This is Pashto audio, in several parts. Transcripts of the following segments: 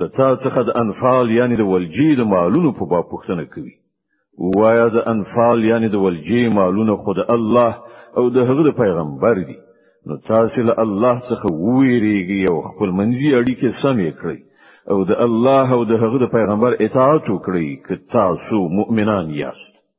له تا څخه د انفال یعنی د ولجی د مالونو په باب پوښتنه کوي وایا د انفال یعنی د ولجی مالونه خود الله او د هغه د پیغمبر دي نو تاسو له الله څخه وویریږئ او خپل منځي اړیکې سمې کړئ او د الله او د هغه د پیغمبر اطاعت وکړئ که تاسو مؤمنان یاست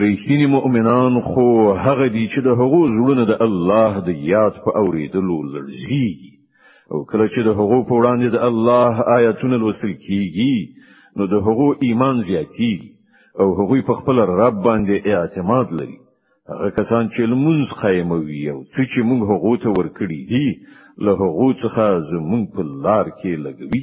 ریښتینی مؤمنان خو هغه دي چې د هغو زړونه د الله د یاد په اوریدلو لړزي او کله چې د هغو په وړاندې د الله آیاتونه لوستل کیږي نو د هغو ایمان زیاتی او هغوی په خپل رب باندې اعتماد لري هغه کسان چې لمونځ قائموي او څه چې موږ هغو ته ورکړي دي له هغو څخه زموږ په لار کې لګوي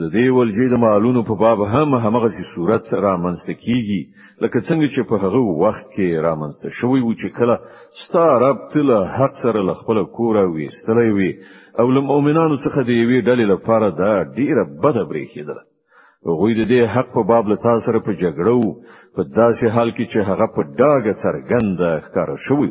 د دې ولجې د مالونو په باب هم همغه سي صورت رامنځته کیږي لکه څنګه چې په هغه وخت کې رامنځته شوی و چې کله ستا رب تل حق سره له خپل کور ویستلی وي او له مؤمنانو څخه د یوې ډلې لپاره دا ډیره بده بریښیدل غوی د دې حق په باب له تاسو سره په جګړه وو په داسې حال کې چې هغه په ډاګه څرګنده ښکار شوی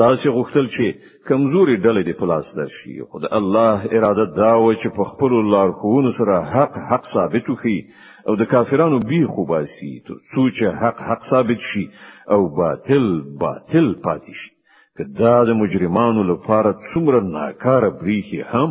تاسو غوښتل چې کمزوري ډلې د پلاس درشي خو د الله اراده دا و چې په خپل لارښوونو سره حق حق ثابت وکړي او د کافرانو بي خو باسي تر څو چې حق حق ثابت شي او باطل باطل پاتې شي که دا د مجرمانو لپاره څومره ناکاره بریخي هم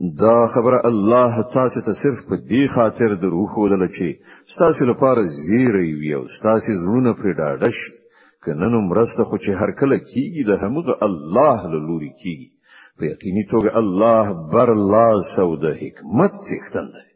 دا خبره الله تاسو ته صرف په دې خاطر درو خودل چې تاسو لپاره زیری وي او تاسو زړونه پر ډاډه شي کنه نو مرسته خو چې هر کله کیږي د همغه الله له لوري کیږي په یقیني توګه الله بر لاس او د حکمت څښتن دی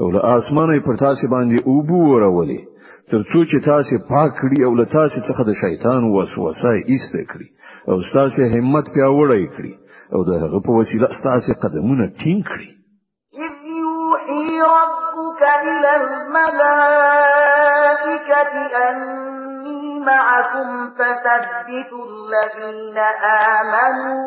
او له اسمانه پر تاسو باندې اوبو ورولې ترڅو چې تاسو پاک کړي او له تاسو څخه د شیطان وسوسه ایسته کړي او تاسو همت پیاوړی کړي او د هغه په وسیله تاسو قدمونه ټینګ کړي اذ یوحي ربک الى الملائکه ان معكم فثبتوا الذين آمنوا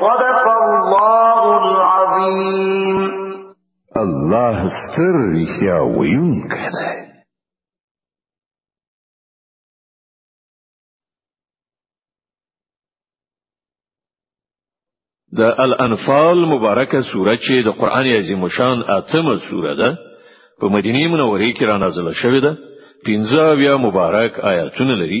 صدق الله العظيم الله ستر رښتیا ویونکی دی د الانفال مبارکه سوره چې د قران عظیم شان اتمه سوره ده په مدینه منوره کې را نازله شوې ده 15 بیا مبارک آیاتونه لري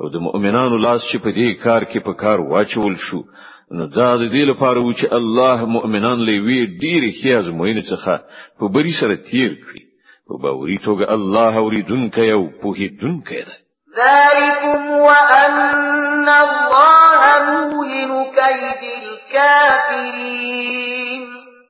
او د مؤمنانو لاس چې په دې کار کې په کار واچول شو نو دا د دې لپاره و چې الله مؤمنان لوي ډیر ښه ازموینې څخه په بری سره تیر کړي په باوري توګه الله اوریدونکی او پوهیدونکی دی ذلكم وأن الله موهن كيد الكافرين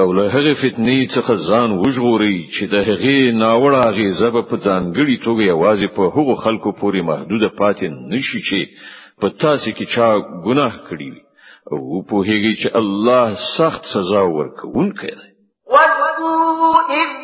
او له هغه فتنې څخه ځان وژغوري چې د هغې ناوړه غیزه په ځانګړي توګه یوازې په هغو خلکو پورې محدوده پاتې نشي چې په تاسو کې چا ګناه کړی وي او په هغه چې الله سخت سزا ورکوونکی دی واذکروا اذ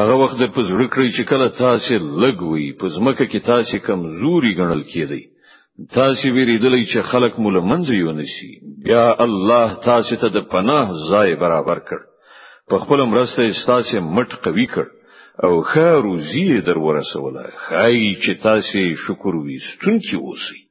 هغه وخت د پزړه کړی چې کله تاسو لګوي په ځمکه کې تاسو کمزوري ګڼل کیدی تاسو ویریدلی چې خلک مول منځ یو نسی بیا الله تاسو ته د پناه ځای برابر کړ په خپل مرسته تاسو مټ قوي کړ او خاروزی در ورسوله خای چې تاسو شکر ویستون کی اوسی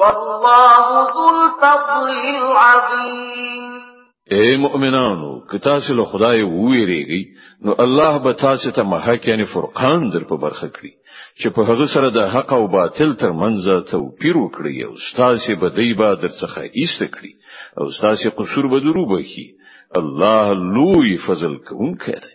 والله ذو الفضل العظيم اے مؤمنانو که تاسو له خدای وویریږئ نو الله به تاسو ته محک یعنی فرقان در په برخه کړي چې په هغه سره د حق او باطل ترمنځ توپیر وکړي او تاسو به دی به درڅخه ایست کړي او تاسو قصور به دروبخي الله لوی فضل کوونکی دی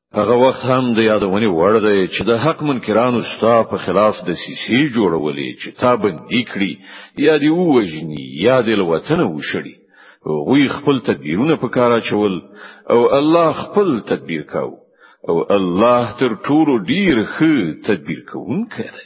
هغه وخت هم د یادونې وړ دی چې د حق منکرانو ستا په خلاف د سیسی جوړولې چې تا بندي کړي یا دی ووجني یا د لوتنه وشړي غوی خپل تدبیرونه په کار اچول او الله خپل تدبیر کاو او الله تر ټولو ډیر ښه تدبیر کوونکی دی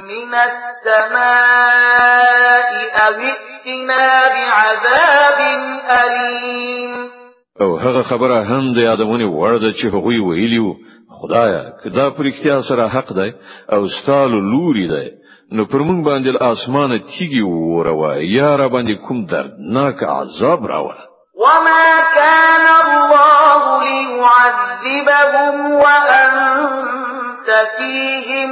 من السماء او ائتنا بعذاب الیم او هغه خبره هم د یادونې وړ ده چې هغوی ویلی وو خدایا کدا پر اختیار سره حق ده او ستالو لوري ده نو پر مونږ باندې اسمانه تیږي وروه یا را باندې کوم دردناک عذاب راوه وما كان الله ليعذبهم وأنت فيهم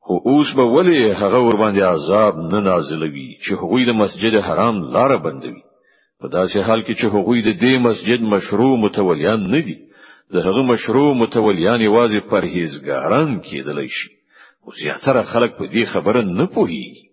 خو اوس به ولې هغه ور باندې عذاب نه نازلوي چې هغوی د مسجد حرام لار بندوي په داسې حال کې چې هغوی د دې مسجد مشروع متولیان نه دي د هغه مشروع متولیان یوازې پرهیزګاران کېدلی شي او زیاتره خلک په دې خبره نه پوهیږي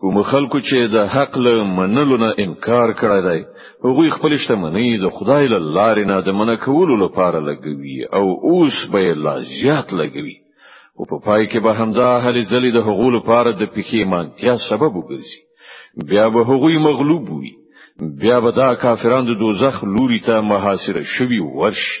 کوم خلکو چې د حق له منلو نه انکار کړی دی هغه خپل شتمنۍ د خدای له لارې نه د منع کولو لپاره لګوي او اوس به لا زیات لګوي او په پای کې به همدا هلې ځلې د هغو لپاره د پښیمانتیا سبب وګرځي بیا به هغوی مغلوب وي بیا به دا کافران د دوزخ لوري ته محاصره شوي ورشي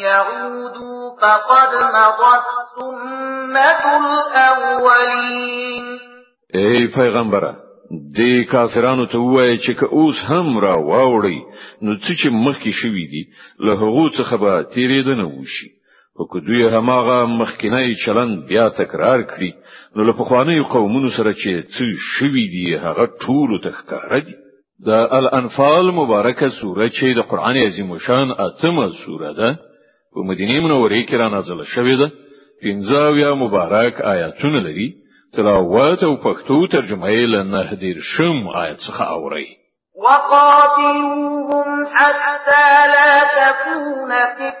يعودوا فقد مضت سنة الأولين ای پیغمبره د کافرانو ته وایي چې که اوس هم را واوړي نو څه چې مخکې شوي دي له هغو څخه به تیرېدنه وشي او که دوی هماغه مخکینی چلند بیا تکرار کړي نو له پخوانیو قومونو سره چې څه شوي دي هغه ټول تخکاره دي د الانفال مبارکه سوره چې د قران عظیم شان اتمه سوره ده په مدینه منوره کې را نازله شوې ده پنځه یا مبارک آیاتونه لري تلاوت او پښتو ترجمه یې له نه دیر شم آیت څخه اوري وقاتلوهم حتى لا تكون فتنه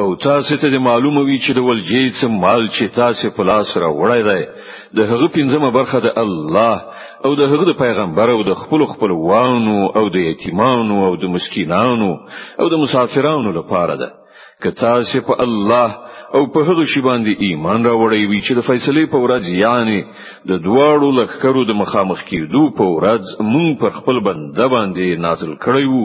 او تاسو ته معلومه وي چې د ولجې څه مال چې تاسو په لاس را وړای دی د هغه پنځمه برخه د الله او د هغه د پیغمبر او د خپل خپل وانو او د یتیمانو او د مسکینانو او د مسافرانو لپاره ده که تاسو په الله او په هغه شی باندې ایمان را وړی وي چې د فیصلې په ورځ یعنی د دواړو لخرو د مخامخ کیدو په ورځ مون پر خپل بنده باندې نازل کړی وو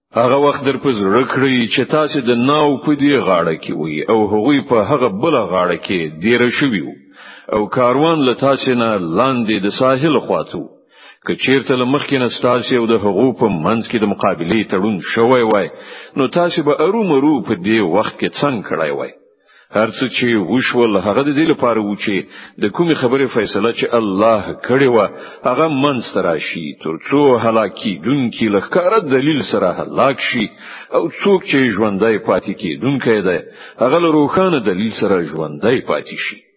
هغه وخت در په زړه کړی چې تاسو د ناو په دی غاړه کې وي او هغوی په هغه بل غاړه کې دیر شوی او کاروان له تاسو نه لاندې د ساحل خواتو که چیرته له مخکې نه تاسو او د هغو په منځ کې د مقابله تړون شوی وای نو تاسو به ارومرو په دی وخت کې څنګه کړای وای هرڅه چې وشول هغه د دې لپاره و چې د کومې خبرې فیصله چې الله کړې و هغه منځ تراشي ترڅو هلاکی دونکي لخکاره دلیل سره هلاک شي او څوک چې ژوندۍ پاتې کیدونکی دی هغه له روښانه دلیل سره ژوندۍ پاتې شي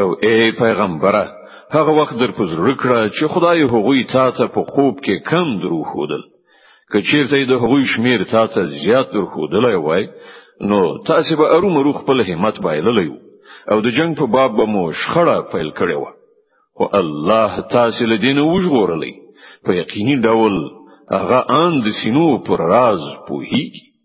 او اے پیغمبره هغه وخت در په زړه کړه چې خدای هغوی تا ته په خوب کې کم درو خودل که چیرته د هغوی شمیر تا ته زیات در خودلای وای نو تاسو به ارو مرو خپل همت بایللی او د جنگ په باب به مو شخړه پیل کړې و خو الله تاسو له دین وژغورلی په یقیني ډول هغه ان د سینو پر راز پوهیږي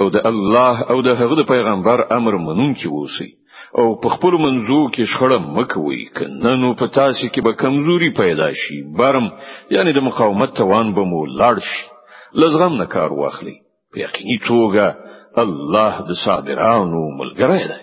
او د الله او د هغه د پیغمبر امر منونکي اوسئ او په خپل منځو کې شخړه مکوئ کنه نو په تاسو کې به کمزوري پیدا شي برم یعنی د مقاومت توان به مو لاړ شي لزغم نه کار واخلي په یقیني توګه الله د صابرانو ملګری دی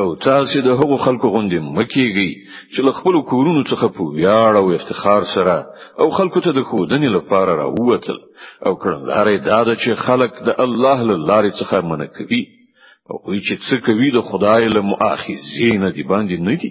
او تاسو د هغو خلکو غوندې مکیږي چې له خپل کورونو څخه په ویاړ او افتخار سره او خلکو ته د خودنې لپاره راووتل او کړندارې دا ده چې خلک د الله له لارې څخه منکوي او چې څه کوي د خدای له مؤاخذې نه دی باندې نه دي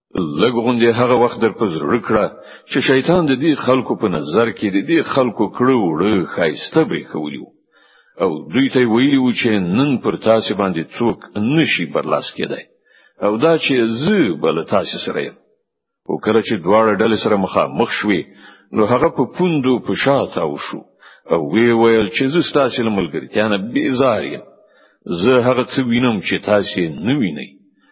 لږ غوندې هغه وخت در په زړه کړه چې شیطان د دې خلکو په نظر کې د دې خلکو کړو وړو خایسته بری کولیو او دوی ته ویلی و چې نن پر تاسو باندې څوک نشي برلاس کېدای او دا چې زه بل تاسو سره یم او کله چې دواړه ډلې سره مخامخ شوې نو هغه په پوندو په شاته او شو او وی ویل چې زه ستاسو له ملګرتیا نه بیزار یم زه هغه څه وینم چې تاسو نه وینئ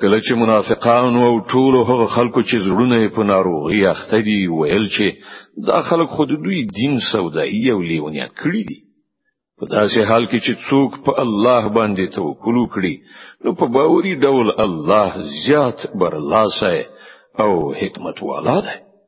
کله چې منافقان او ټول هغه خلکو چې زړونه په ناروغي اخته دي ویل چې دا خلک خود دوی دین سودایي او لیونیان کړی دي په داسې حال کې چې څوک په الله باندې توکل وکړي نو په باوري ډول الله زیات برلاسه او حکمت والا دی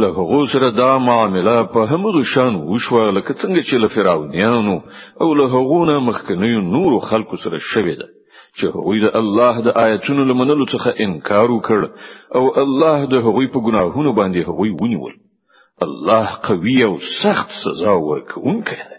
له هغه سره دا معامله په همغه شان وشوه لکه څنګه چې له فرعونانو او له هغونه مخکنیو نورو خلکو سره شوې ده چې هغوی د الله د آیتونو لمنلو څخه انکار وکړ او الله د هغوی په ګناهونو باندې هغوی ونیول الله قوي او سخت سزا ورکوونکی دی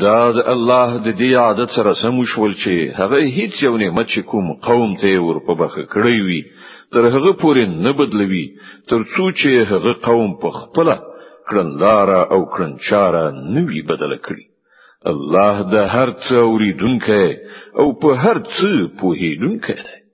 دا د الله د دې عادت سره سم شول چې هغه هیڅ یو نعمت چې کوم قوم ته ور په بخښه کړی وي تر هغه پورې نه بدلوي تر څو چې هغه قوم په خپل کړنلار او کړنچاره نه وي بدل کړی الله د هر څه اوریدونکی او په هر څه پوهیدونکی دی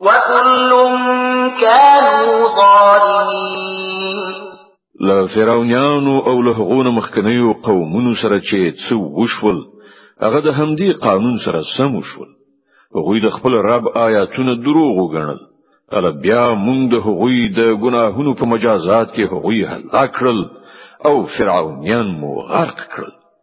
وكل كانوا ظالمين له فرعونانو او له غون مخکنیو قومونو سره چې څو وشول هغه د همدی قانون سره سم وشول هغوی د خپل رب آیاتونه دروغ وګڼل کله بیا موږ د هغوی د ګناهونو په مجازات کې هغوی هلاک کړل او فرعونیان مو غرق کړل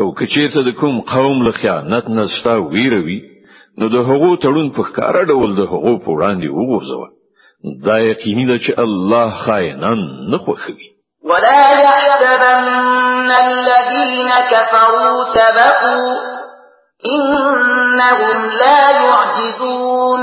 او کچیرته د کوم قوم له خیانت نشتا ویروي نو د هغو تړون په ښکارا ډول د هغو په وړاندې وغورځوه دا یقیني ده چې الله خائنان نه خوښوي ولا يحسبن الذين كفروا سبقوا إنهم لا يعجزون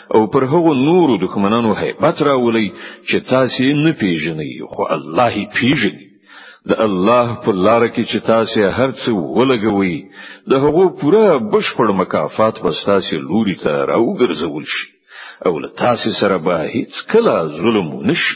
او پر هغو نورو دښمنانو هیبت راولي چې تاسو نه پیژنئ خو الله یې پیژني د الله په لار کې چې تاسو هر څه ولګوي د هغو پوره بشپړ مکافات به تاسو لوري ته راوګرځول شي او له تاسو سره به هیڅ کله ظلم ونشي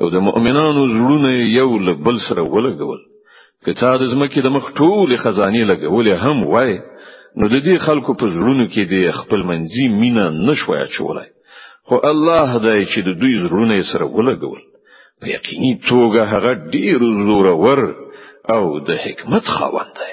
او د مؤمنانو زړونه یو له بل سره ولګول که تا د زمکه د مخ ټول خزانه لګولې هم وای نو د دې خلکو په زړونو کې د خپل منځي مینا نشوي چولای خو الله دای چې د دوی زړونه سره ولګول په یقیني توګه هغه ډیر زورور او د حکمت خاوند دی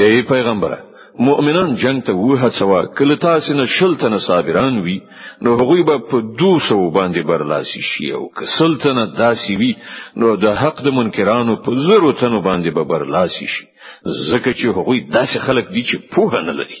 اے پیغمبره مؤمنان جنگ ته وه څوا کله تاسو نه شلتنه صابران وي نو هغوی به په 200 باندې برلاسي شي او که سلطنه داسي وي نو د حق د منکرانو په زرو تنو باندې به برلاسي شي ځکه چې هغوی داسې خلک دي چې پوهه نه لري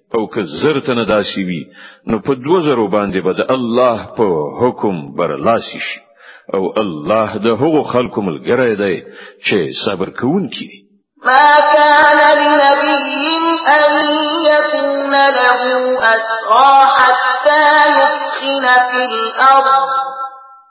او که زر تنه داسي وي نو په دوه زرو باندې به د الله په حکم برلاسي شي او الله د هغو خلکو ملګری دی چې صبر کوونکي دي ما كان لنبي أن يكون له أسرى حتى يسخن في الأرض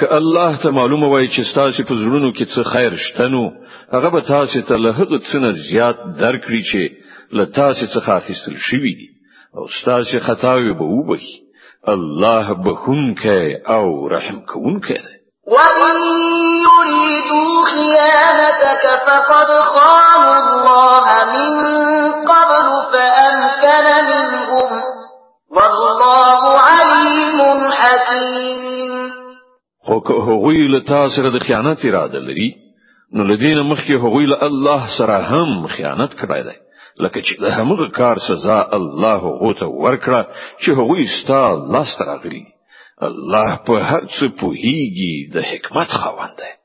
که الله ته معلومه وای چې تاسو په زړونو کې څه خیر شته نو هغه به تاسو ته له هغه څه نه زیات درکړي چې له تاسو څخه اخیستل شوی دی او تاسو خطاوي به وبخي الله بخونکی او رحم کوونکی دی وَإِن يُرِيدُوا خِيَانَتَكَ فَقَدْ خَانُوا اللَّهَ مِن والله علیم حکیم خو که هغوی له تا سره د خیانت اراده لري نو لدین مخکې هغوی له الله سره هم خیانت کړی دی لکه چې د همغه کار سزا الله غوته ورکړه چې هغوی ستا لاس راغلي الله په هر څه پوهیږي د حکمت خاوند دی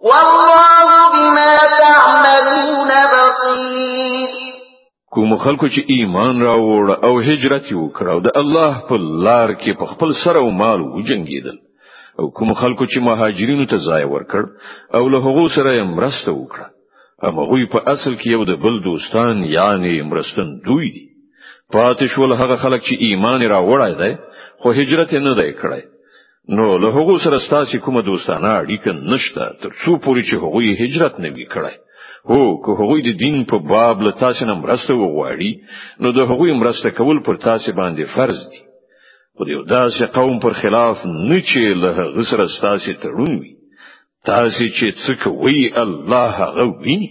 والله بما تعملون بصير کوم خلکو چې ایمان راوړ او هجرت وکړ او د الله په لار کې په خپل سر او مال وجنګیدل او کوم خلکو چې مهاجرینو ته ځای ورکړ او له هغو سره یې مرسته وکړه هغه په اصل کې یو د بل دوستان یعنی مرستن دوی دي پاتې شول هغه خلک چې ایمان راوړای دی خو هجرت نه دی کړی نو له هغو سره ستاسو کومه دوستانه اړیکه نشته تر څو پورې چې هغوی هجرت نه وی کړی هو که هغوی د دین په باب له تاسو نه مرسته وغواړي نو د هغوی مرسته کول پر تاسو باندې فرض دي خو د داسې قوم پر خلاف نه چې له هغه سره ستاسو تړون وي تاسو چې څه کوي الله هغه ویني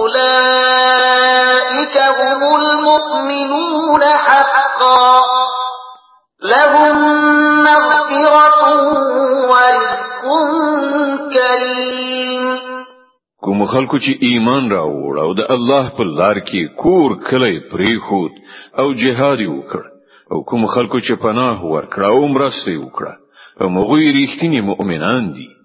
أولئك هم المؤمنون حقا لهم مغفرة ورزق كريم کوم خلکو چې ایمان راوړ او د الله په لار کې کور کلی پریخود او جهاد وکړ او کوم خلکو چې پناه ورکړه او مرسته وکړه هغوی ریښتینی مؤمنان دي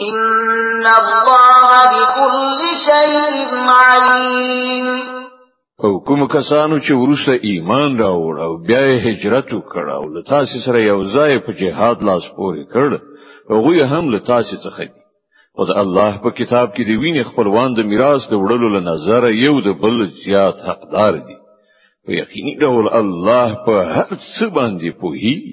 ان الله بكل شيء عليم او کوم کسانو چې ورسره ایمان راوړ او بیا هجرت وکړ او له تاسو سره یو ځای په جهاد لاس پورې کړ هغه هم له تاسو څخه دي او د الله په کتاب کې د وینې خپلوان د میراث د وړلو له نظر یو د بل زیات حقدار دي په یقیني ډول الله په هر څه باندې پوهیږي